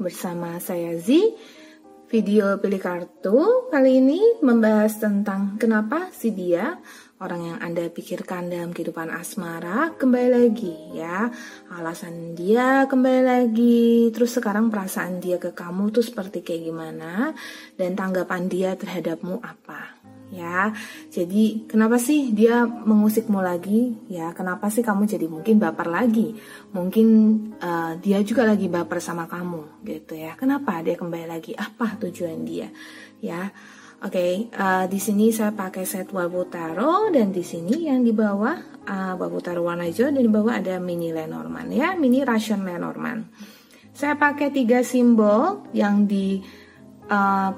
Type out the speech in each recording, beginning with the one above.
bersama saya Z. Video pilih kartu kali ini membahas tentang kenapa si dia orang yang Anda pikirkan dalam kehidupan asmara kembali lagi ya. Alasan dia kembali lagi, terus sekarang perasaan dia ke kamu tuh seperti kayak gimana dan tanggapan dia terhadapmu apa ya. Jadi kenapa sih dia mengusikmu lagi? Ya, kenapa sih kamu jadi mungkin baper lagi? Mungkin uh, dia juga lagi baper sama kamu gitu ya. Kenapa dia kembali lagi? Apa tujuan dia? Ya. Oke, okay, uh, eh, di sini saya pakai set Wabutaro dan di sini yang di bawah uh, Wabutaro warna hijau dan di bawah ada mini Lenormand ya, mini Ration Lenormand. Saya pakai tiga simbol yang di uh,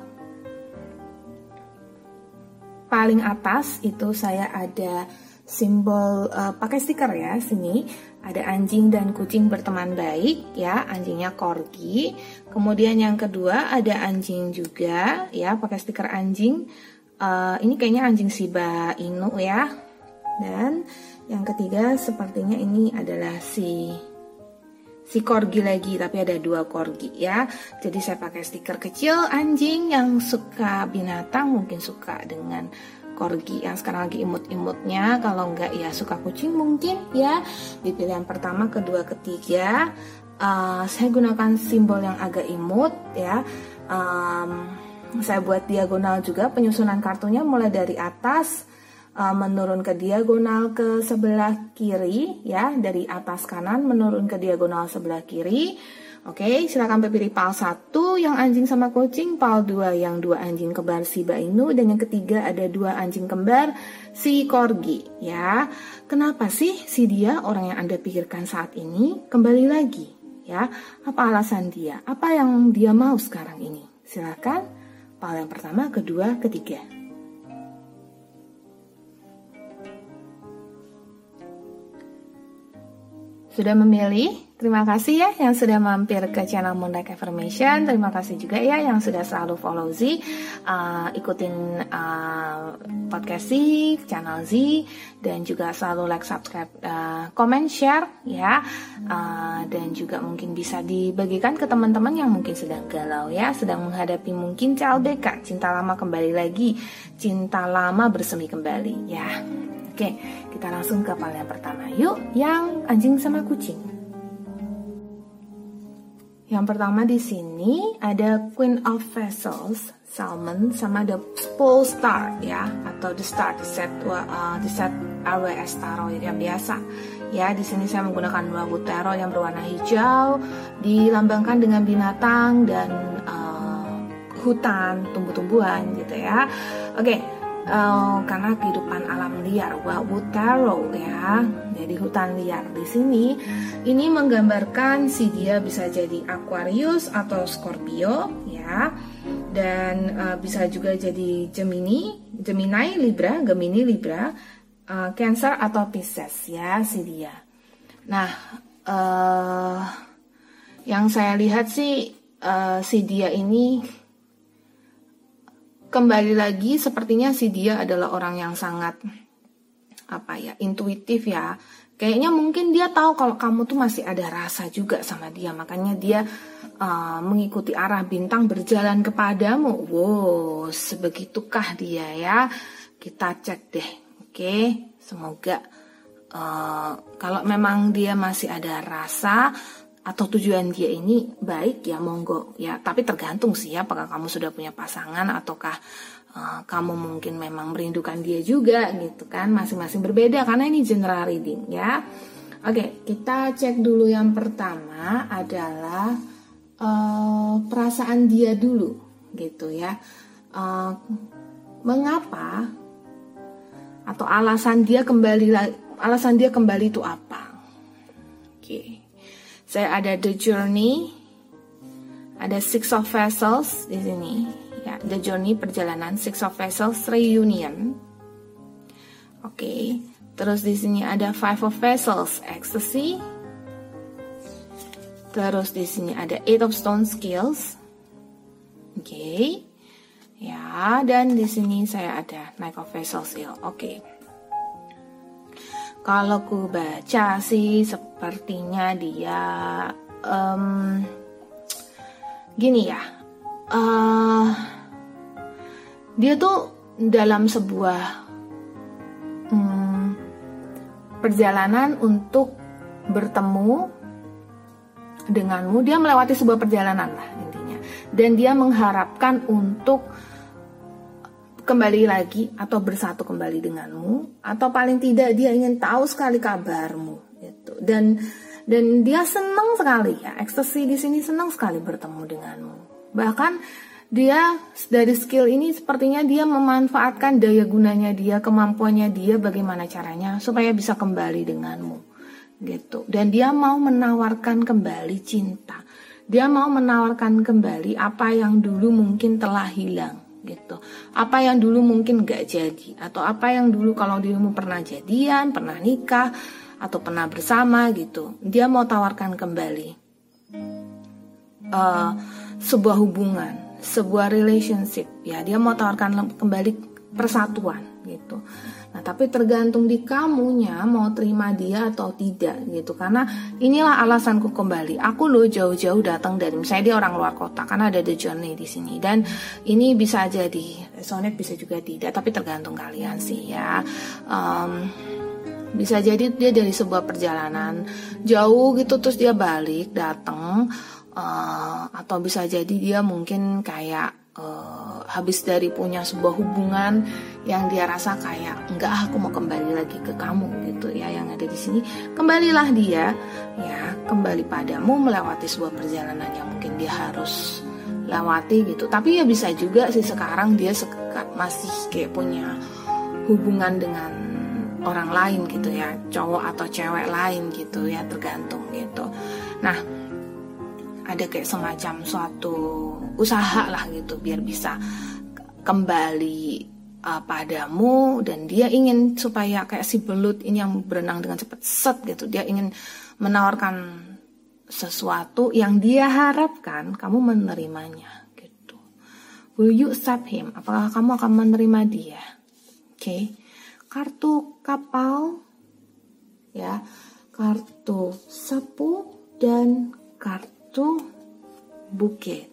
paling atas itu saya ada simbol uh, pakai stiker ya sini. Ada anjing dan kucing berteman baik ya. Anjingnya corgi. Kemudian yang kedua ada anjing juga ya pakai stiker anjing. Uh, ini kayaknya anjing Shiba Inu ya. Dan yang ketiga sepertinya ini adalah si si corgi lagi tapi ada dua corgi ya. Jadi saya pakai stiker kecil anjing yang suka binatang mungkin suka dengan corgi yang sekarang lagi imut-imutnya. Kalau enggak ya suka kucing mungkin ya. Di pilihan pertama kedua ketiga uh, saya gunakan simbol yang agak imut ya. Um, saya buat diagonal juga penyusunan kartunya mulai dari atas uh, menurun ke diagonal ke sebelah kiri ya dari atas kanan menurun ke diagonal sebelah kiri Oke, silakan pilih pal 1 yang anjing sama kucing, pal 2 yang dua anjing kembar si Bainu dan yang ketiga ada dua anjing kembar si Corgi ya. Kenapa sih si dia orang yang Anda pikirkan saat ini kembali lagi ya? Apa alasan dia? Apa yang dia mau sekarang ini? Silakan pal yang pertama, kedua, ketiga. Sudah memilih. Terima kasih ya yang sudah mampir ke channel Moonlight Affirmation. Terima kasih juga ya yang sudah selalu follow Z, uh, ikutin uh, podcast Z, channel Z, dan juga selalu like, subscribe, uh, comment, share ya. Uh, dan juga mungkin bisa dibagikan ke teman-teman yang mungkin sedang galau ya, sedang menghadapi mungkin CLBK, cinta lama kembali lagi, cinta lama bersemi kembali ya. Oke, kita langsung ke yang pertama yuk, yang anjing sama kucing. Yang pertama di sini ada Queen of Vessels, Salmon, sama the Pole Star ya, atau the Star, the set, uh, the set RWS Tarot yang biasa. Ya, di sini saya menggunakan dua tarot yang berwarna hijau, dilambangkan dengan binatang dan uh, hutan, tumbuh-tumbuhan gitu ya. Oke, uh, karena kehidupan alam liar Wabutaro ya. Jadi hutan liar di sini ini menggambarkan si dia bisa jadi Aquarius atau Scorpio ya. Dan uh, bisa juga jadi Gemini Gemini Libra Gemini Libra uh, Cancer atau Pisces ya si dia. Nah uh, yang saya lihat sih uh, si dia ini kembali lagi sepertinya si dia adalah orang yang sangat apa ya intuitif ya. Kayaknya mungkin dia tahu kalau kamu tuh masih ada rasa juga sama dia. Makanya dia uh, mengikuti arah bintang berjalan kepadamu. Wow sebegitukah dia ya? Kita cek deh oke? Semoga uh, kalau memang dia masih ada rasa atau tujuan dia ini baik ya monggo. Ya tapi tergantung sih ya apakah kamu sudah punya pasangan ataukah uh, kamu mungkin memang merindukan dia juga gitu kan. Masing-masing berbeda karena ini general reading ya. Oke kita cek dulu yang pertama adalah uh, perasaan dia dulu gitu ya. Uh, mengapa atau alasan dia kembali alasan dia kembali itu apa? Oke. okay. Saya ada The Journey, ada Six of Vessels di sini. Ya, The Journey perjalanan, Six of Vessels reunion. Oke, terus di sini ada Five of Vessels ecstasy. Terus di sini ada Eight of Stone skills. Oke. Ya, dan di sini saya ada Knight of Vessels Oke. Okay. Kalau ku baca sih sepertinya dia um, gini ya uh, dia tuh dalam sebuah hmm, perjalanan untuk bertemu denganmu. Dia melewati sebuah perjalanan lah intinya. Dan dia mengharapkan untuk kembali lagi atau bersatu kembali denganmu atau paling tidak dia ingin tahu sekali kabarmu gitu. Dan dan dia senang sekali ya. Ekstasi di sini senang sekali bertemu denganmu. Bahkan dia dari skill ini sepertinya dia memanfaatkan daya gunanya dia kemampuannya dia bagaimana caranya supaya bisa kembali denganmu gitu. Dan dia mau menawarkan kembali cinta. Dia mau menawarkan kembali apa yang dulu mungkin telah hilang gitu. Apa yang dulu mungkin gak jadi atau apa yang dulu kalau dirimu pernah jadian, pernah nikah atau pernah bersama gitu, dia mau tawarkan kembali uh, sebuah hubungan, sebuah relationship ya, dia mau tawarkan kembali persatuan gitu. Tapi tergantung di kamunya mau terima dia atau tidak gitu. Karena inilah alasanku kembali. Aku loh jauh-jauh datang dari misalnya dia orang luar kota karena ada the journey di sini dan ini bisa jadi resonate bisa juga tidak, tapi tergantung kalian sih ya. Um, bisa jadi dia dari sebuah perjalanan jauh gitu terus dia balik datang uh, atau bisa jadi dia mungkin kayak uh, habis dari punya sebuah hubungan yang dia rasa kayak enggak aku mau kembali lagi ke kamu gitu ya yang ada di sini. Kembalilah dia ya kembali padamu melewati sebuah perjalanan yang mungkin dia harus lewati gitu. Tapi ya bisa juga sih sekarang dia masih kayak punya hubungan dengan orang lain gitu ya cowok atau cewek lain gitu ya tergantung gitu. Nah ada kayak semacam suatu usaha lah gitu biar bisa kembali uh, padamu. Dan dia ingin supaya kayak si belut ini yang berenang dengan cepat set gitu. Dia ingin menawarkan sesuatu yang dia harapkan kamu menerimanya gitu. Will you accept him? Apakah kamu akan menerima dia? Oke. Okay. kartu kapal ya. Kartu sapu dan kartu bukit.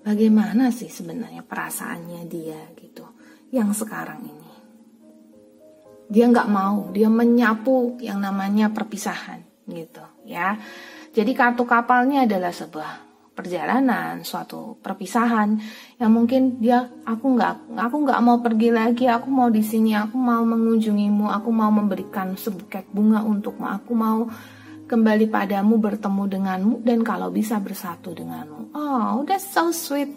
Bagaimana sih sebenarnya perasaannya dia gitu yang sekarang ini? Dia nggak mau dia menyapu yang namanya perpisahan gitu ya. Jadi kartu kapalnya adalah sebuah perjalanan suatu perpisahan yang mungkin dia aku nggak aku nggak mau pergi lagi aku mau di sini aku mau mengunjungimu aku mau memberikan sebuket bunga untukmu aku mau kembali padamu, bertemu denganmu, dan kalau bisa bersatu denganmu. Oh, udah so sweet.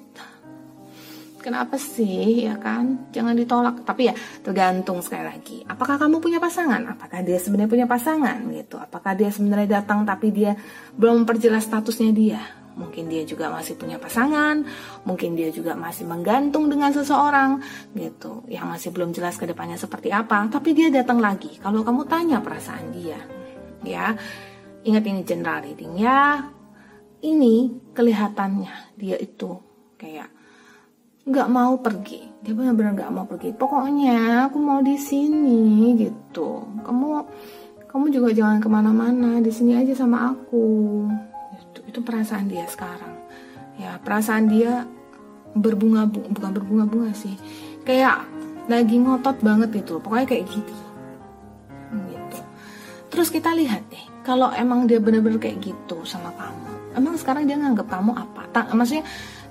Kenapa sih, ya kan? Jangan ditolak. Tapi ya, tergantung sekali lagi. Apakah kamu punya pasangan? Apakah dia sebenarnya punya pasangan? Gitu. Apakah dia sebenarnya datang tapi dia belum memperjelas statusnya dia? Mungkin dia juga masih punya pasangan, mungkin dia juga masih menggantung dengan seseorang, gitu, yang masih belum jelas ke depannya seperti apa. Tapi dia datang lagi. Kalau kamu tanya perasaan dia, ya, Ingat ini general reading ya. Ini kelihatannya dia itu kayak nggak mau pergi. Dia benar-benar nggak mau pergi. Pokoknya aku mau di sini gitu. Kamu kamu juga jangan ke mana-mana. Di sini aja sama aku. Itu, itu perasaan dia sekarang. Ya perasaan dia berbunga bukan berbunga-bunga sih. Kayak lagi ngotot banget itu. Pokoknya kayak gitu. Gitu. Terus kita lihat deh kalau emang dia bener-bener kayak gitu sama kamu emang sekarang dia nganggap kamu apa? Ta maksudnya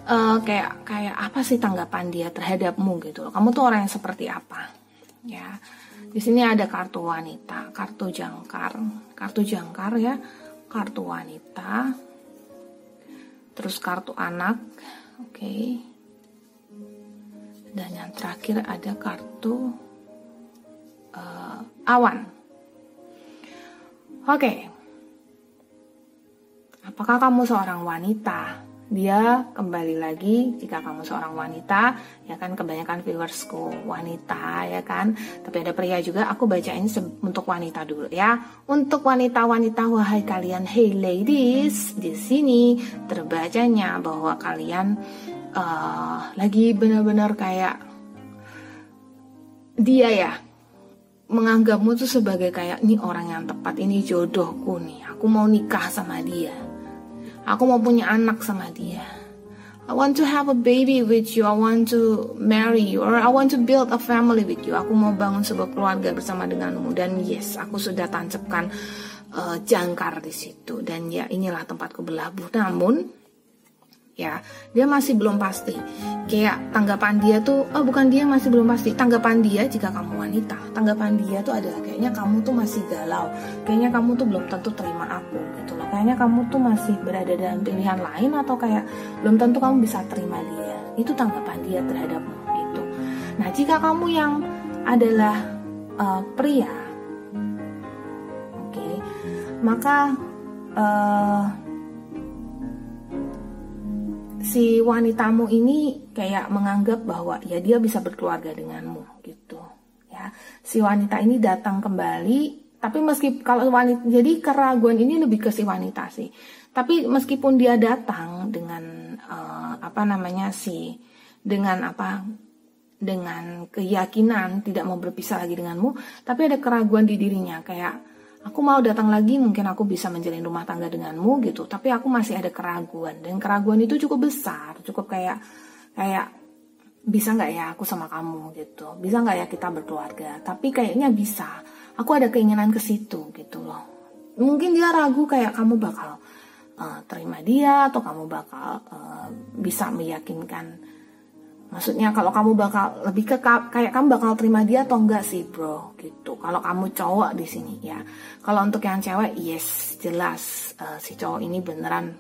uh, kayak kayak apa sih tanggapan dia terhadapmu gitu kamu tuh orang yang seperti apa? Ya di sini ada kartu wanita kartu jangkar kartu jangkar ya kartu wanita terus kartu anak oke. Okay. dan yang terakhir ada kartu uh, awan Oke. Apakah kamu seorang wanita? Dia kembali lagi jika kamu seorang wanita, ya kan kebanyakan viewersku wanita ya kan. Tapi ada pria juga. Aku bacain untuk wanita dulu ya. Untuk wanita-wanita wahai kalian, hey ladies, di sini terbacanya bahwa kalian uh, lagi benar-benar kayak dia ya menganggapmu tuh sebagai kayak ini orang yang tepat, ini jodohku nih. Aku mau nikah sama dia. Aku mau punya anak sama dia. I want to have a baby with you, I want to marry you, or I want to build a family with you. Aku mau bangun sebuah keluarga bersama denganmu. Dan yes, aku sudah tancapkan uh, jangkar di situ. Dan ya inilah tempatku berlabuh. Namun ya dia masih belum pasti. Kayak tanggapan dia tuh oh bukan dia masih belum pasti. Tanggapan dia jika kamu wanita tanggapan dia tuh adalah kayaknya kamu tuh masih galau. Kayaknya kamu tuh belum tentu terima aku gitu loh. Kayaknya kamu tuh masih berada dalam pilihan lain atau kayak belum tentu kamu bisa terima dia. Itu tanggapan dia terhadapmu gitu nah jika kamu yang adalah uh, pria oke okay, maka uh, si wanitamu ini kayak menganggap bahwa ya dia bisa berkeluarga denganmu gitu ya. Si wanita ini datang kembali tapi meski kalau wanita jadi keraguan ini lebih ke si wanita sih. Tapi meskipun dia datang dengan uh, apa namanya si dengan apa dengan keyakinan tidak mau berpisah lagi denganmu tapi ada keraguan di dirinya kayak aku mau datang lagi mungkin aku bisa menjalin rumah tangga denganmu gitu. Tapi aku masih ada keraguan dan keraguan itu cukup besar. Cukup kayak kayak bisa nggak ya aku sama kamu gitu. Bisa nggak ya kita berkeluarga? Tapi kayaknya bisa. Aku ada keinginan ke situ gitu loh. Mungkin dia ragu kayak kamu bakal uh, terima dia atau kamu bakal uh, bisa meyakinkan Maksudnya kalau kamu bakal lebih ke kayak kamu bakal terima dia atau enggak sih bro gitu. Kalau kamu cowok di sini ya. Kalau untuk yang cewek yes jelas uh, si cowok ini beneran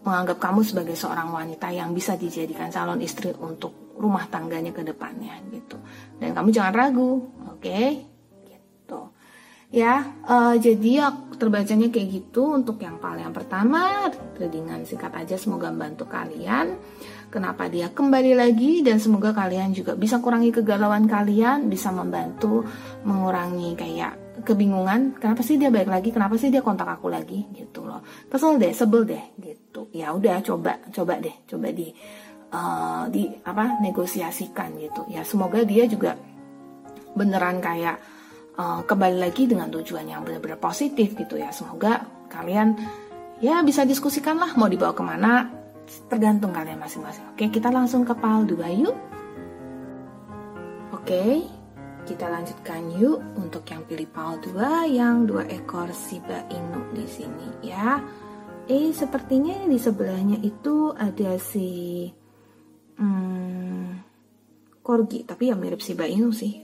menganggap kamu sebagai seorang wanita yang bisa dijadikan calon istri untuk rumah tangganya ke depannya gitu. Dan kamu jangan ragu, oke? Okay? Gitu. Ya, uh, jadi ya terbacanya kayak gitu untuk yang paling yang pertama, readingan singkat aja semoga membantu kalian kenapa dia kembali lagi dan semoga kalian juga bisa kurangi kegalauan kalian, bisa membantu mengurangi kayak kebingungan, kenapa sih dia balik lagi, kenapa sih dia kontak aku lagi gitu loh. Kesel deh, sebel deh gitu. Ya udah coba coba deh, coba di uh, di apa negosiasikan gitu. Ya semoga dia juga beneran kayak uh, kembali lagi dengan tujuan yang benar-benar positif gitu ya. Semoga kalian ya bisa diskusikan lah mau dibawa ke mana tergantung kalian masing-masing. Oke, kita langsung ke PAL 2 yuk. Oke, kita lanjutkan yuk untuk yang pilih PAL 2 yang dua ekor Shiba Inu di sini ya. Eh, sepertinya di sebelahnya itu ada si hmm, tapi ya mirip Shiba Inu sih.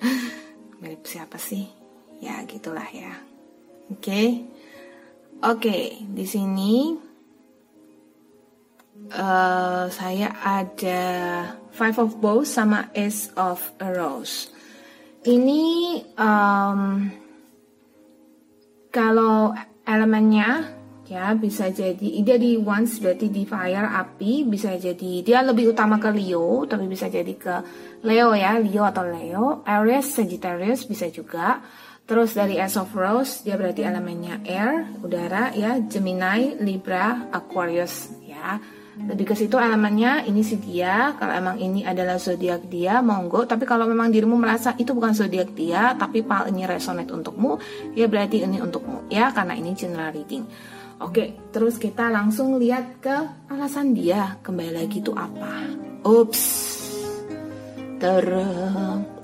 mirip siapa sih? Ya, gitulah ya. Oke. Okay. Oke, okay, di sini uh, saya ada Five of Bows sama Ace of Rose. Ini um, kalau elemennya ya bisa jadi dia di once berarti di fire api bisa jadi dia lebih utama ke Leo tapi bisa jadi ke Leo ya Leo atau Leo. Aries Sagittarius bisa juga. Terus dari Ace of Rose dia berarti elemennya air udara ya Gemini Libra Aquarius ya lebih ke situ elemennya ini si dia kalau emang ini adalah zodiak dia monggo. Tapi kalau memang dirimu merasa itu bukan zodiak dia tapi pal ini resonate untukmu ya berarti ini untukmu ya karena ini general reading. Oke terus kita langsung lihat ke alasan dia kembali lagi itu apa. Ups. Ter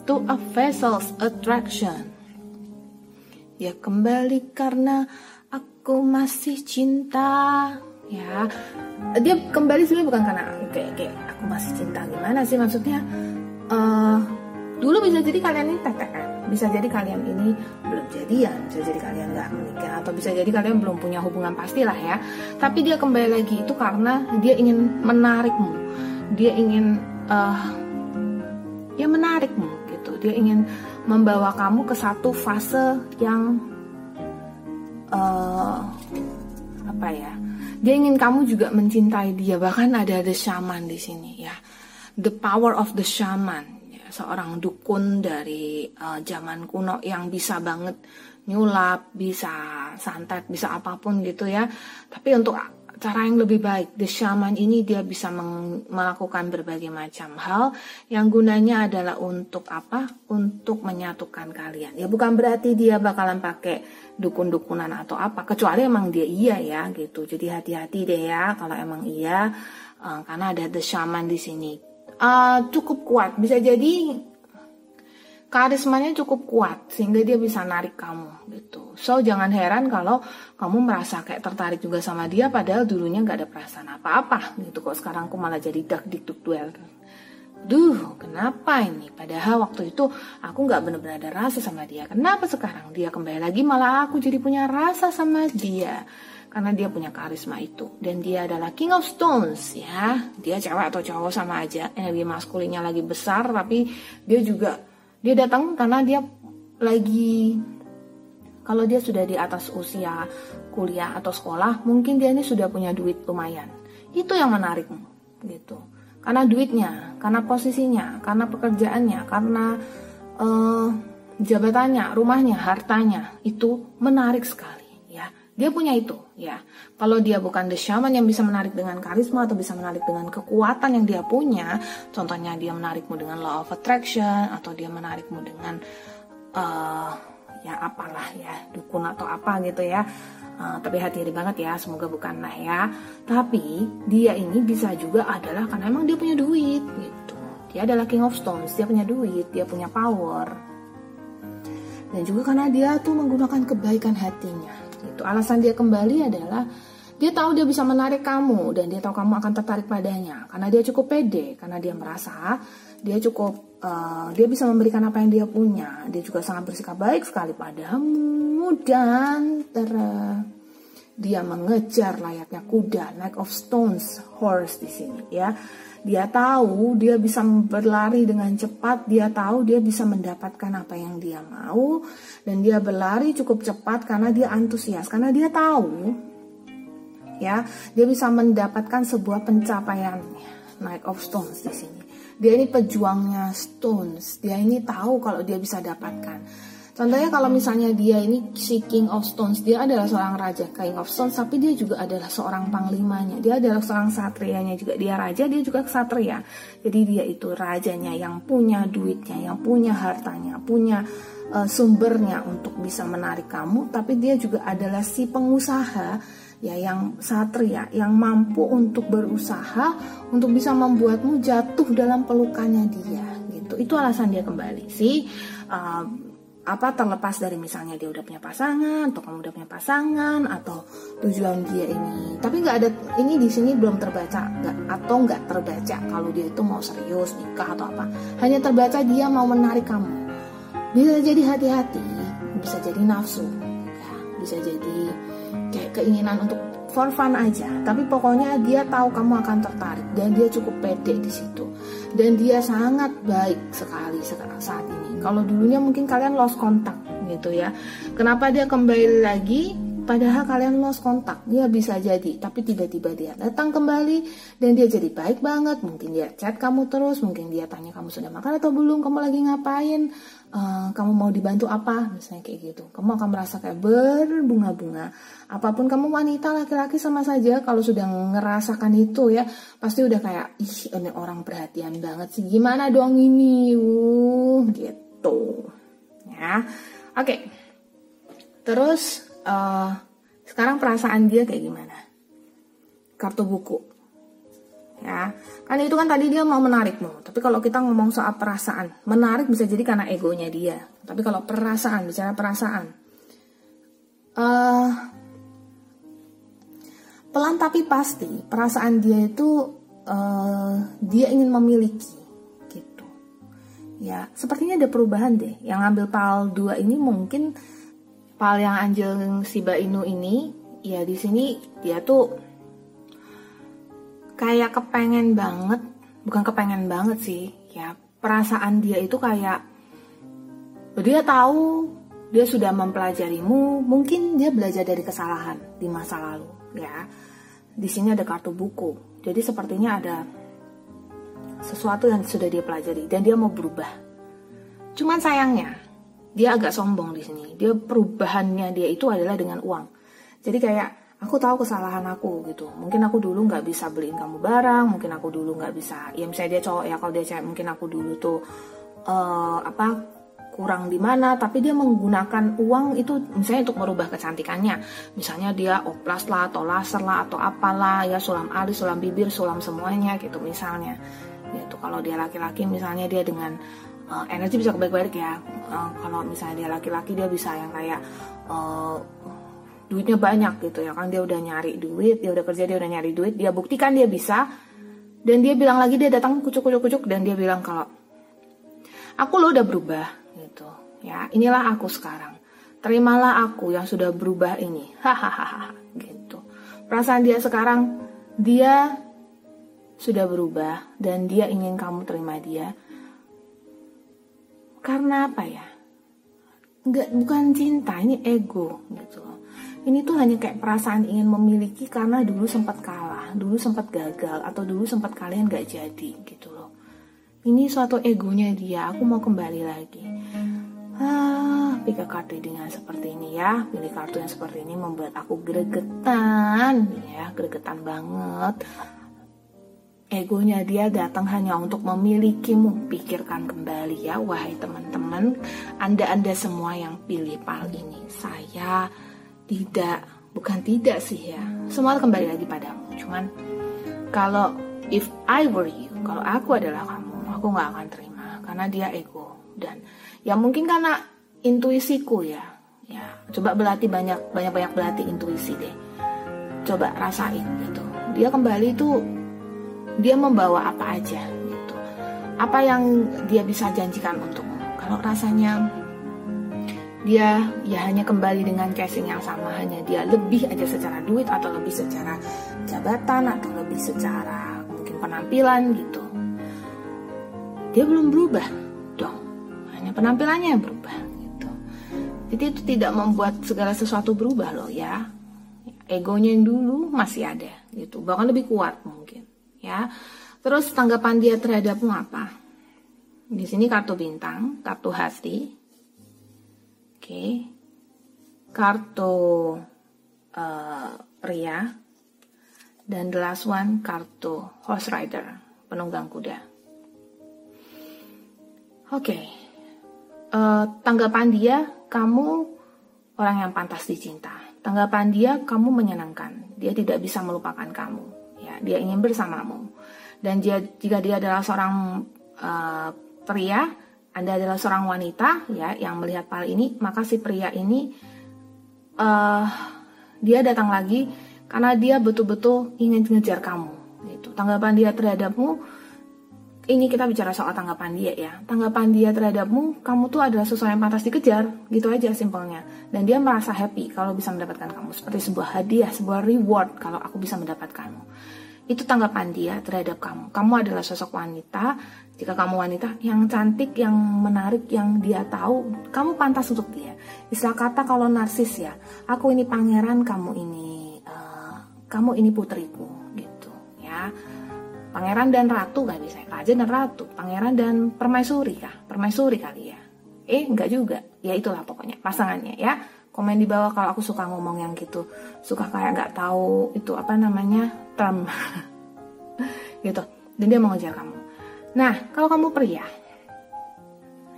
to a vessel's attraction. Ya kembali karena aku masih cinta ya. Dia kembali sebenarnya bukan karena kayak kayak aku masih cinta gimana sih? Maksudnya uh, dulu bisa jadi kalian ini TTM bisa jadi kalian ini belum jadian bisa jadi kalian nggak menikah atau bisa jadi kalian belum punya hubungan pasti lah ya. Tapi dia kembali lagi itu karena dia ingin menarikmu. Dia ingin uh, ya menarikmu gitu. Dia ingin membawa kamu ke satu fase yang uh, apa ya dia ingin kamu juga mencintai dia. Bahkan ada the shaman di sini ya. The power of the shaman. Ya, seorang dukun dari uh, zaman kuno yang bisa banget nyulap, bisa santet, bisa apa pun gitu ya. Tapi untuk cara yang lebih baik. The shaman ini dia bisa melakukan berbagai macam hal yang gunanya adalah untuk apa? Untuk menyatukan kalian. Ya bukan berarti dia bakalan pakai dukun-dukunan atau apa, kecuali emang dia iya ya gitu. Jadi hati-hati deh ya kalau emang iya uh, karena ada the shaman di sini uh, cukup kuat bisa jadi karismanya cukup kuat sehingga dia bisa narik kamu gitu. So jangan heran kalau kamu merasa kayak tertarik juga sama dia padahal dulunya nggak ada perasaan apa-apa gitu kok sekarang aku malah jadi dak dikduk duel. Duh, kenapa ini? Padahal waktu itu aku nggak benar-benar ada rasa sama dia. Kenapa sekarang dia kembali lagi malah aku jadi punya rasa sama dia? Karena dia punya karisma itu dan dia adalah King of Stones ya. Dia cewek atau cowok sama aja. Energi maskulinnya lagi besar tapi dia juga dia datang karena dia lagi kalau dia sudah di atas usia kuliah atau sekolah, mungkin dia ini sudah punya duit lumayan. Itu yang menarikmu, gitu. Karena duitnya, karena posisinya, karena pekerjaannya, karena uh, jabatannya, rumahnya, hartanya, itu menarik sekali. Dia punya itu, ya. Kalau dia bukan the shaman yang bisa menarik dengan karisma atau bisa menarik dengan kekuatan yang dia punya, contohnya dia menarikmu dengan law of attraction atau dia menarikmu dengan uh, ya apalah ya dukun atau apa gitu ya. Uh, tapi hati-hati banget ya, semoga bukan nah ya. Tapi dia ini bisa juga adalah karena emang dia punya duit gitu. Dia adalah King of Stones, dia punya duit, dia punya power. Dan juga karena dia tuh menggunakan kebaikan hatinya itu alasan dia kembali adalah dia tahu dia bisa menarik kamu dan dia tahu kamu akan tertarik padanya. Karena dia cukup pede karena dia merasa dia cukup uh, dia bisa memberikan apa yang dia punya. Dia juga sangat bersikap baik sekali padamu dan ter dia mengejar layaknya kuda neck of stones horse di sini ya dia tahu dia bisa berlari dengan cepat, dia tahu dia bisa mendapatkan apa yang dia mau dan dia berlari cukup cepat karena dia antusias, karena dia tahu ya, dia bisa mendapatkan sebuah pencapaian Knight of Stones di sini. Dia ini pejuangnya Stones, dia ini tahu kalau dia bisa dapatkan Contohnya kalau misalnya dia ini si King of Stones, dia adalah seorang raja King of Stones, tapi dia juga adalah seorang panglimanya. Dia adalah seorang satrianya juga. Dia raja, dia juga satria. Jadi dia itu rajanya yang punya duitnya, yang punya hartanya, punya uh, sumbernya untuk bisa menarik kamu. Tapi dia juga adalah si pengusaha ya yang satria yang mampu untuk berusaha untuk bisa membuatmu jatuh dalam pelukannya dia gitu. Itu alasan dia kembali sih. Uh, apa terlepas dari misalnya dia udah punya pasangan atau kamu udah punya pasangan atau tujuan dia ini. Tapi nggak ada ini di sini belum terbaca nggak atau nggak terbaca kalau dia itu mau serius nikah atau apa. Hanya terbaca dia mau menarik kamu. Bisa jadi hati-hati bisa jadi nafsu ya, bisa jadi kayak keinginan untuk for fun aja. Tapi pokoknya dia tahu kamu akan tertarik dan dia cukup pede di situ. Dan dia sangat baik sekali saat ini. Kalau dulunya mungkin kalian lost kontak gitu ya. Kenapa dia kembali lagi? Padahal kalian lost kontak, dia bisa jadi, tapi tiba-tiba dia datang kembali dan dia jadi baik banget. Mungkin dia chat kamu terus, mungkin dia tanya kamu sudah makan atau belum, kamu lagi ngapain, uh, kamu mau dibantu apa, misalnya kayak gitu. Kamu akan merasa kayak berbunga-bunga. Apa pun kamu wanita, laki-laki sama saja. Kalau sudah ngerasakan itu ya, pasti udah kayak ih ini orang perhatian banget sih. Gimana dong ini, uh gitu. Ya, oke. Terus uh, sekarang perasaan dia kayak gimana? Kartu buku ya. Kan itu kan tadi dia mau menarikmu tapi kalau kita ngomong soal perasaan menarik bisa jadi karena egonya dia. Tapi kalau perasaan bicara perasaan uh, pelan tapi pasti perasaan dia itu uh, dia ingin memiliki. gitu ya sepertinya ada perubahan deh yang ngambil pal 2 ini mungkin Pal yang anjing Shiba Inu ini, ya di sini dia tuh kayak kepengen banget, bukan kepengen banget sih, ya perasaan dia itu kayak dia tahu dia sudah mempelajarimu, mungkin dia belajar dari kesalahan di masa lalu, ya. Di sini ada kartu buku, jadi sepertinya ada sesuatu yang sudah dia pelajari dan dia mau berubah. Cuman sayangnya, dia agak sombong di sini. Dia perubahannya dia itu adalah dengan uang. Jadi kayak aku tahu kesalahan aku gitu. Mungkin aku dulu nggak bisa beliin kamu barang, mungkin aku dulu nggak bisa. Ya misalnya dia cowok ya kalau dia cewek mungkin aku dulu tuh uh, apa kurang di mana tapi dia menggunakan uang itu misalnya untuk merubah kecantikannya misalnya dia oplas lah atau laser lah atau apalah ya sulam alis sulam bibir sulam semuanya gitu misalnya gitu. Kalau dia laki-laki misalnya dia dengan uh, energi bisa kebalik-balik ya. Uh, kalau misalnya dia laki-laki dia bisa yang kayak uh, duitnya banyak gitu ya kan. Dia udah nyari duit dia udah kerja dia udah nyari duit. Dia buktikan dia bisa. Dan dia bilang lagi dia datang kucuk-kucuk-kucuk. Dan dia bilang kalau aku lo udah berubah gitu. Ya inilah aku sekarang. Terimalah aku yang sudah berubah ini. Hahaha gitu. Perasaan dia sekarang dia sudah berubah dan dia ingin kamu terima dia. Karena apa ya? Nggak bukan cinta ini ego gitu loh. Ini tuh hanya kayak perasaan ingin memiliki karena dulu sempat kalah dulu sempat gagal atau dulu sempat kalian gak jadi gitu loh. Ini suatu egonya dia aku mau kembali lagi. Ah pilih kartu dengan seperti ini ya. Pilih kartu yang seperti ini membuat aku gregetan ya gregetan banget egonya dia datang hanya untuk memilikimu. Pikirkan kembali ya wahai teman-teman. Anda-anda semua yang pilih pal ini. Saya tidak bukan tidak sih ya. Semua kembali lagi padamu. Cuman kalau if I were you kalau aku adalah kamu aku nggak akan terima. Karena dia ego. Dan ya mungkin karena intuisiku ya. Ya coba berlatih banyak banyak banyak berlatih intuisi deh. Coba rasain gitu. Dia kembali itu dia membawa apa aja gitu. Apa yang dia bisa janjikan untukmu kalau rasanya dia ya hanya kembali dengan casing yang sama hanya dia lebih aja secara duit atau lebih secara jabatan atau lebih secara mungkin penampilan gitu. Dia belum berubah dong. Hanya penampilannya yang berubah gitu. Jadi itu tidak membuat segala sesuatu berubah loh ya. Egonya yang dulu masih ada gitu. Bahkan lebih kuat mungkin ya terus tanggapan dia terhadapmu apa di sini kartu bintang kartu hati oke kartu uh, pria dan the last one kartu horse rider penunggang kuda Oke, okay. uh, eh, tanggapan dia, kamu orang yang pantas dicinta. Tanggapan dia, kamu menyenangkan. Dia tidak bisa melupakan kamu. Dia ingin bersamamu. Dan dia, jika dia adalah seorang uh, pria, anda adalah seorang wanita, ya, yang melihat hal ini, maka si pria ini uh, dia datang lagi karena dia betul-betul ingin mengejar kamu. Gitu. Tanggapan dia terhadapmu ini kita bicara soal tanggapan dia ya. Tanggapan dia terhadapmu, kamu tuh adalah sesuatu yang pantas dikejar, gitu aja simpelnya. Dan dia merasa happy kalau bisa mendapatkan kamu, seperti sebuah hadiah, sebuah reward kalau aku bisa mendapatkanmu. Itu tanggapan dia terhadap kamu. Kamu adalah sosok wanita, jika kamu wanita yang cantik, yang menarik, yang dia tahu, kamu pantas untuk dia. Istilah kata kalau narsis ya, aku ini pangeran, kamu ini, uh, kamu ini putriku, gitu ya Pangeran dan ratu gak bisa, raja dan ratu, pangeran dan permaisuri kah? Permaisuri kali ya. Eh, enggak juga. Ya itulah pokoknya pasangannya ya. Komen di bawah kalau aku suka ngomong yang gitu. Suka kayak nggak tahu itu apa namanya term. gitu. Dan dia mau ngejar kamu. Nah, kalau kamu pria,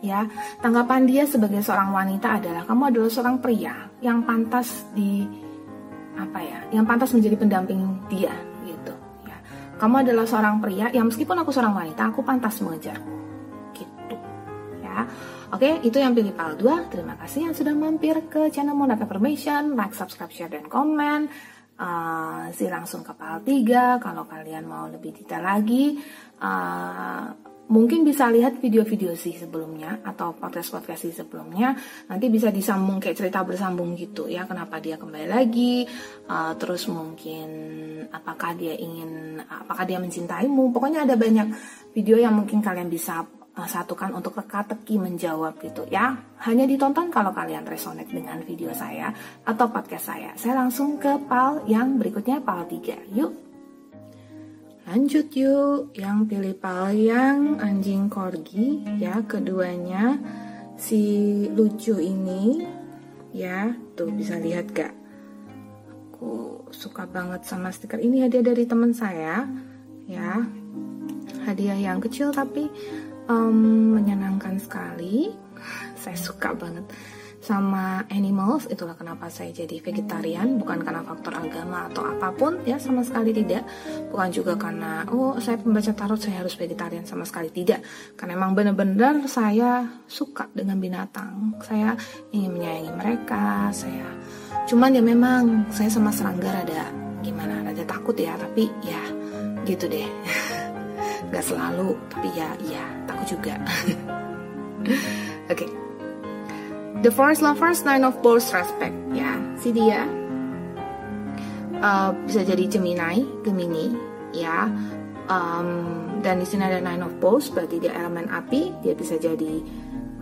ya tanggapan dia sebagai seorang wanita adalah kamu adalah seorang pria yang pantas di apa ya, yang pantas menjadi pendamping dia kamu adalah seorang pria yang meskipun aku seorang wanita, aku pantas mengejarmu. Gitu. Ya. Oke, itu yang pilih PAL 2. Terima kasih yang sudah mampir ke channel Mona Information. Like, subscribe, share, dan komen. Uh, si langsung ke PAL 3 kalau kalian mau lebih detail lagi. Uh, mungkin bisa lihat video-video sih sebelumnya atau podcast-podcast sih sebelumnya nanti bisa disambung kayak cerita bersambung gitu ya kenapa dia kembali lagi uh, terus mungkin apakah dia ingin apakah dia mencintaimu pokoknya ada banyak video yang mungkin kalian bisa satukan untuk teka-teki menjawab gitu ya. Hanya ditonton kalau kalian resonate dengan video saya atau podcast saya. Saya langsung ke pal yang berikutnya pal 3 yuk. Lanjut yuk, yang pilih yang anjing corgi ya, keduanya. Si lucu ini ya, tuh bisa lihat gak? Aku suka banget sama stiker ini. Hadiah dari teman saya ya, hadiah yang kecil tapi um, menyenangkan sekali. saya suka banget. Sama animals itulah kenapa saya jadi vegetarian. Bukan karena faktor agama atau apa pun ya sama sekali tidak. Bukan juga karena oh saya pembaca tarot saya harus vegetarian sama sekali. Tidak. Karena emang benar-benar saya suka dengan binatang. Saya ingin menyayangi mereka saya cuman ya memang saya sama serangga ada gimana ada takut ya tapi ya gitu deh nggak selalu tapi ya ya takut juga. Oke. Okay. The Forest Lovers Nine of Balls Respect. Ya si dia uh, bisa jadi Gemini, Gemini ya. Um, dan di sini ada Nine of Balls berarti dia elemen api dia bisa jadi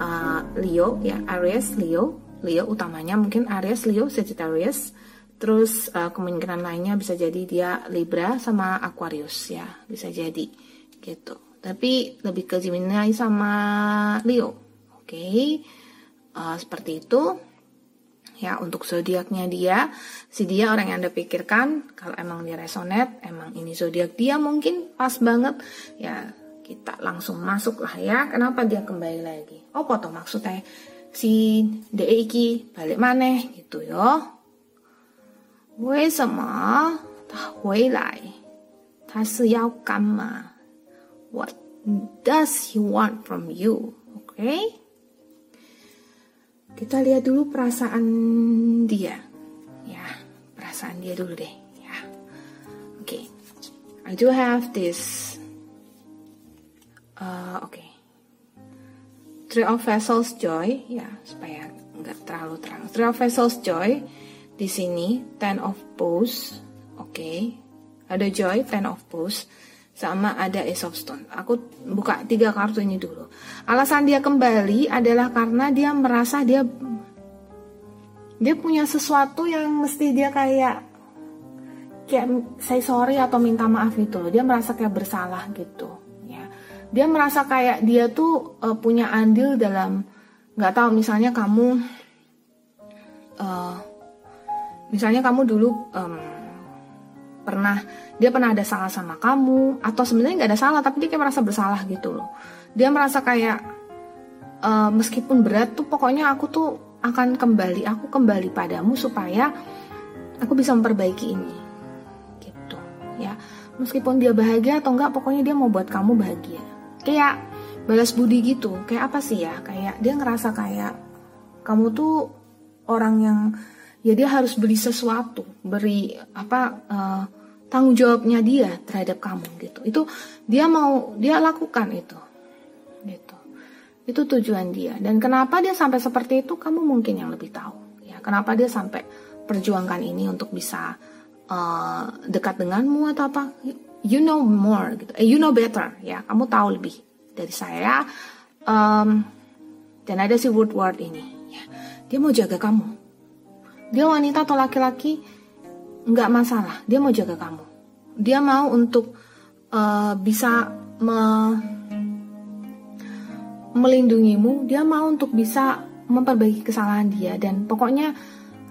uh, Leo ya Aries Leo. Leo utamanya mungkin Aries Leo Sagittarius. Terus uh, kemungkinan lainnya bisa jadi dia Libra sama Aquarius ya bisa jadi gitu. Tapi lebih ke Gemini sama Leo. Oke. Okay? uh, seperti itu. Ya untuk zodiaknya dia si dia orang yang anda pikirkan kalau emang dia resonet emang ini zodiak dia mungkin pas banget ya kita langsung masuk lah ya. Kenapa dia kembali lagi? Oh foto maksudnya si Deiki balik mana gitu yo. Wei sama wei lai, ta si yao gan ma?？What does he want from you? Okay? Kita lihat dulu perasaan dia. Ya, perasaan dia dulu deh, ya. Oke. Okay. I do have this uh, oke. Okay. Three of Vessels Joy, ya, supaya nggak terlalu terang. Three of Vessels Joy di sini, Ten of Bowls, oke. Okay. Ada Joy, Ten of Bowls sama ada Ace of Stone. Aku buka tiga kartu ini dulu. Alasan dia kembali adalah karena dia merasa dia dia punya sesuatu yang mesti dia kayak kayak say sorry atau minta maaf itu loh. Dia merasa kayak bersalah gitu, ya. Dia merasa kayak dia tuh uh, punya andil dalam nggak tahu misalnya kamu uh, misalnya kamu dulu um, pernah dia pernah ada salah sama kamu atau sebenarnya nggak ada salah tapi dia kayak merasa bersalah gitu loh. Dia merasa kayak uh, meskipun berat tuh pokoknya aku tuh akan kembali aku kembali padamu supaya aku bisa memperbaiki ini. Gitu ya. Meskipun dia bahagia atau enggak pokoknya dia mau buat kamu bahagia. Kayak balas budi gitu kayak apa sih ya? Kayak dia ngerasa kayak kamu tuh orang yang ya dia harus beri sesuatu beri apa uh, tanggung jawabnya dia terhadap kamu gitu. Itu dia mau dia lakukan itu gitu. Itu tujuan dia. Dan kenapa dia sampai seperti itu kamu mungkin yang lebih tahu ya. Kenapa dia sampai perjuangkan ini untuk bisa uh, dekat denganmu atau apa? You know more gitu. Eh, you know better ya. Kamu tahu lebih dari saya um, dan ada si Woodward ini ya. Dia mau jaga kamu dia wanita atau laki-laki nggak masalah. Dia mau jaga kamu. Dia mau untuk uh, bisa me melindungimu. Dia mau untuk bisa memperbaiki kesalahan dia. Dan pokoknya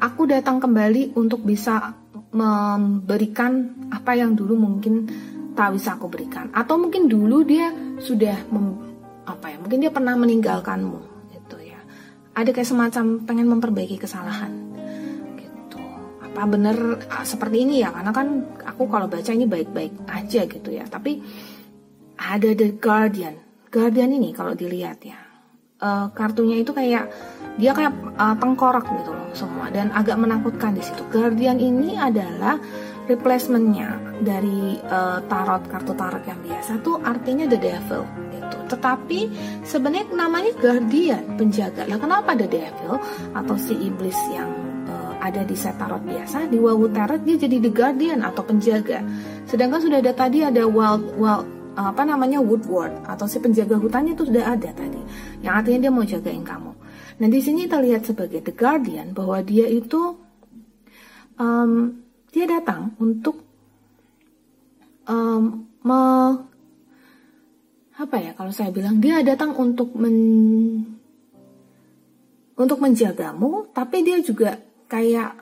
aku datang kembali untuk bisa memberikan apa yang dulu mungkin tak bisa aku berikan. Atau mungkin dulu dia sudah mem, apa ya mungkin dia pernah meninggalkanmu gitu ya. Ada kayak semacam pengen memperbaiki kesalahan apa bener ah, seperti ini ya karena kan aku kalau baca ini baik-baik aja gitu ya. Tapi ada the guardian. Guardian ini kalau dilihat ya uh, kartunya itu kayak dia kayak uh, tengkorak gitu loh semua dan agak menakutkan di situ. Guardian ini adalah replacementnya dari uh, tarot kartu tarot yang biasa tuh artinya the devil gitu. Tetapi sebenarnya namanya guardian penjaga. Lah kenapa the devil atau si iblis yang ada di set tarot biasa, di Wawu Tarot dia jadi the guardian atau penjaga. Sedangkan sudah ada tadi ada wild wild apa namanya woodward atau si penjaga hutannya itu sudah ada tadi. Yang artinya dia mau jagain kamu. Nah di sini kita lihat sebagai the guardian bahwa dia itu um, dia datang untuk um, me, apa ya kalau saya bilang dia datang untuk men untuk menjagamu, tapi dia juga kayak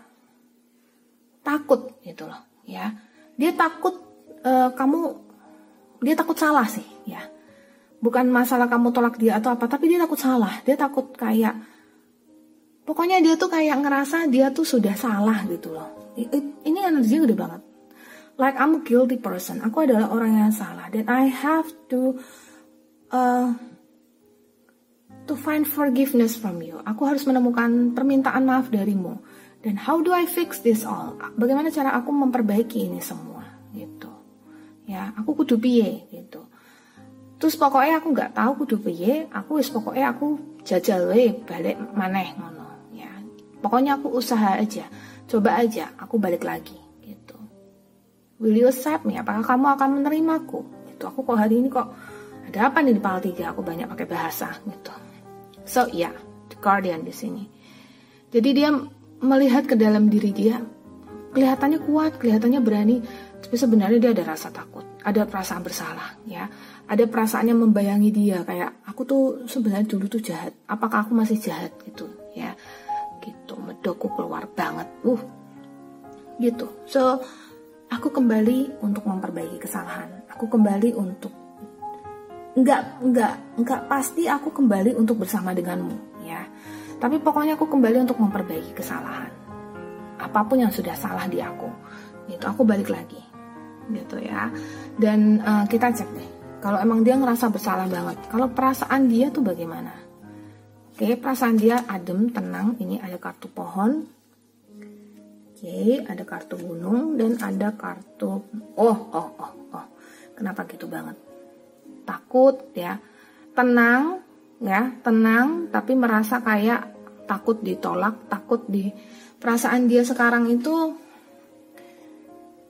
takut gitu loh ya. Dia takut uh, kamu dia takut salah sih ya. Bukan masalah kamu tolak dia atau apa tapi dia takut salah. Dia takut kayak pokoknya dia tuh kayak ngerasa dia tuh sudah salah gitu loh. Ini energi gede banget. Like I'm a guilty person. Aku adalah orang yang salah. Dan I have to uh, to find forgiveness from you. Aku harus menemukan permintaan maaf darimu dan how do I fix this all? Bagaimana cara aku memperbaiki ini semua? Gitu. Ya aku kudu piye? Gitu. Terus pokoknya aku nggak tahu kudu piye aku wis pokoknya aku jajal we balik maneh ngono. Ya pokoknya aku usaha aja. Coba aja aku balik lagi. Gitu. Will you accept me? Apakah kamu akan menerimaku? Itu aku kok hari ini kok ada apa nih di pal tiga? Aku banyak pakai bahasa gitu. So ya yeah, the guardian di sini. Jadi dia melihat ke dalam diri dia kelihatannya kuat kelihatannya berani tapi sebenarnya dia ada rasa takut ada perasaan bersalah ya. Ada perasaannya membayangi dia kayak aku tuh sebenarnya dulu tuh jahat apakah aku masih jahat? Gitu ya. Gitu medokku keluar banget uh. Gitu. So aku kembali untuk memperbaiki kesalahan. Aku kembali untuk nggak nggak nggak pasti aku kembali untuk bersama denganmu tapi pokoknya aku kembali untuk memperbaiki kesalahan apa pun yang sudah salah di aku itu aku balik lagi gitu ya dan uh, kita cek deh kalau emang dia ngerasa bersalah banget, kalau perasaan dia tuh bagaimana? Oke, perasaan dia adem, tenang. Ini ada kartu pohon. Oke, ada kartu gunung dan ada kartu oh oh oh oh. Kenapa gitu banget? Takut ya. Tenang ya, tenang tapi merasa kayak takut ditolak, takut di perasaan dia sekarang itu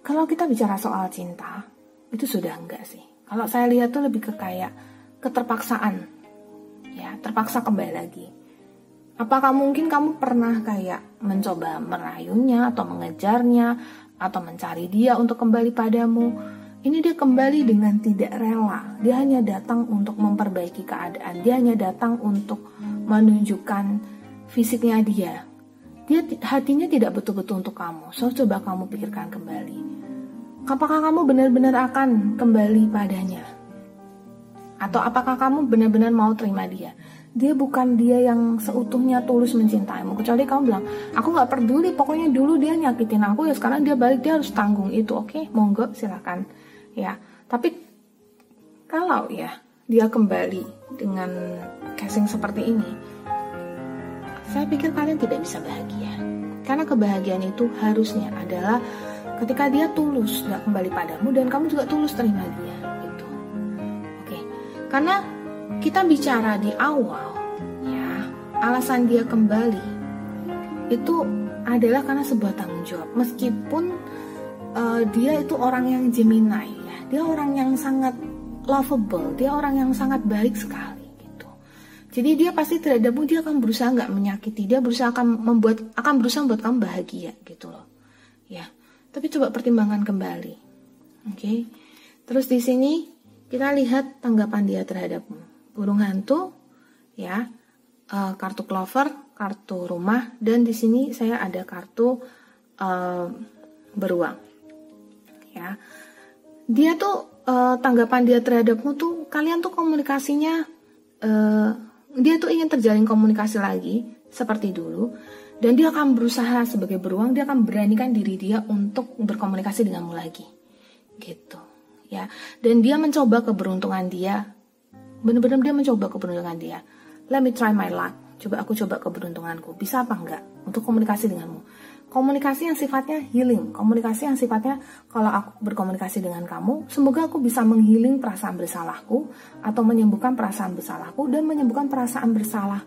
kalau kita bicara soal cinta, itu sudah enggak sih? Kalau saya lihat tuh lebih ke kayak keterpaksaan. Ya, terpaksa kembali lagi. Apakah mungkin kamu pernah kayak mencoba merayunya atau mengejarnya atau mencari dia untuk kembali padamu? Ini dia kembali dengan tidak rela. Dia hanya datang untuk memperbaiki keadaan. Dia hanya datang untuk menunjukkan fisiknya dia. Dia hatinya tidak betul-betul untuk kamu. So coba kamu pikirkan kembali apakah kamu benar-benar akan kembali padanya? Atau apakah kamu benar-benar mau terima dia? Dia bukan dia yang seutuhnya tulus mencintaimu. Kecuali kamu bilang, aku gak peduli, pokoknya dulu dia nyakitin aku ya sekarang dia balik dia harus tanggung itu. Oke, okay, monggo silakan. Ya, tapi kalau ya dia kembali dengan casing seperti ini, saya pikir kalian tidak bisa bahagia. Karena kebahagiaan itu harusnya adalah ketika dia tulus nggak kembali padamu dan kamu juga tulus terima dia gitu oke karena kita bicara di awal ya alasan dia kembali itu adalah karena sebuah tanggung jawab meskipun uh, dia itu orang yang Gemini dia orang yang sangat lovable dia orang yang sangat baik sekali gitu jadi dia pasti terhadapmu dia akan berusaha nggak menyakiti dia berusaha akan membuat akan berusaha membuat kamu bahagia gitu loh ya tapi coba pertimbangkan kembali. Oke. Okay? Terus di sini kita lihat tanggapan dia terhadapmu. Burung hantu, ya, uh, kartu clover, kartu rumah, dan di sini saya ada kartu uh, beruang. Ya, dia tuh uh, tanggapan dia terhadapmu tuh kalian tuh komunikasinya, uh, dia tuh ingin terjalin komunikasi lagi seperti dulu dan dia akan berusaha sebagai beruang dia akan beranikan diri dia untuk berkomunikasi denganmu lagi. Gitu ya. Dan dia mencoba keberuntungan dia. Benar-benar dia mencoba keberuntungan dia. Let me try my luck. Coba aku coba keberuntunganku. Bisa apa enggak untuk komunikasi denganmu komunikasi yang sifatnya healing. Komunikasi yang sifatnya kalau aku berkomunikasi dengan kamu semoga aku bisa menghealing perasaan bersalahku atau menyembuhkan perasaan bersalahku dan menyembuhkan perasaan bersalah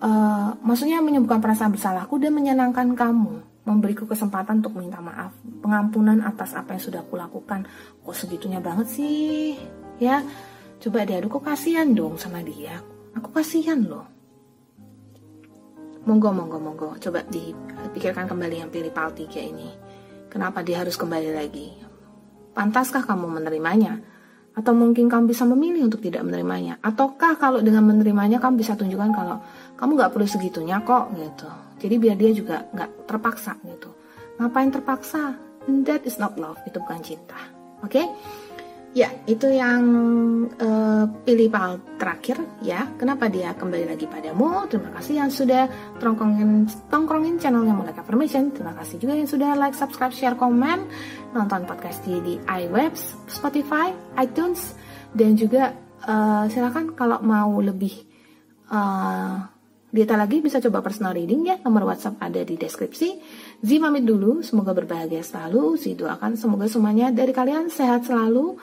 uh, maksudnya menyembuhkan perasaan bersalahku dan menyenangkan kamu memberiku kesempatan untuk minta maaf pengampunan atas apa yang sudah aku lakukan kok segitunya banget sih? Ya coba deh aduh kok kasihan dong sama dia? Aku kasihan loh monggo monggo monggo. Coba dipikirkan kembali yang pilih pal 3 ini. Kenapa dia harus kembali lagi? Pantaskah kamu menerimanya? Atau mungkin kamu bisa memilih untuk tidak menerimanya? Ataukah kalau dengan menerimanya kamu bisa tunjukkan kalau kamu nggak perlu segitunya kok gitu. Jadi biar dia juga nggak terpaksa gitu. Ngapain terpaksa? That is not love. Itu bukan cinta. Oke? okay? Ya, itu yang uh, pilih file terakhir ya. Kenapa dia kembali lagi padamu? Terima kasih yang sudah tongkrongin tongkrongin channelnya Mulai Affirmation. Terima kasih juga yang sudah like, subscribe, share, komen, nonton podcast di, di iWebs, Spotify, iTunes, dan juga uh, silakan kalau mau lebih uh, detail lagi bisa coba personal reading ya. Nomor WhatsApp ada di deskripsi. Zi pamit dulu, semoga berbahagia selalu. Zi doakan semoga semuanya dari kalian sehat selalu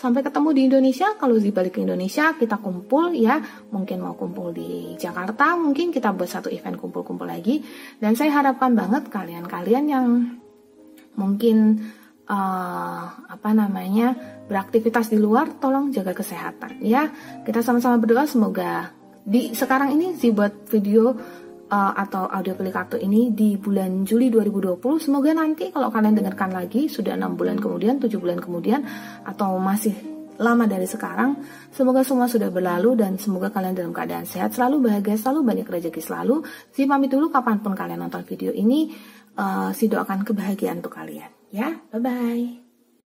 Sampai ketemu di Indonesia, kalau Zi balik ke Indonesia, kita kumpul ya. Mungkin mau kumpul di Jakarta, mungkin kita buat satu event kumpul-kumpul lagi. Dan saya harapkan banget kalian-kalian yang mungkin uh, apa namanya beraktivitas di luar, tolong jaga kesehatan ya. Kita sama-sama berdoa semoga di sekarang ini Zi buat video uh, atau audio pilih kartu ini di bulan Juli 2020. Semoga nanti kalau kalian dengarkan lagi sudah enam bulan kemudian, tujuh bulan kemudian, atau masih lama dari sekarang, semoga semua sudah berlalu dan semoga kalian dalam keadaan sehat, selalu bahagia, selalu banyak rezeki selalu. Si pamit dulu kapan pun kalian nonton video ini, uh, si doakan kebahagiaan untuk kalian. Ya, bye-bye.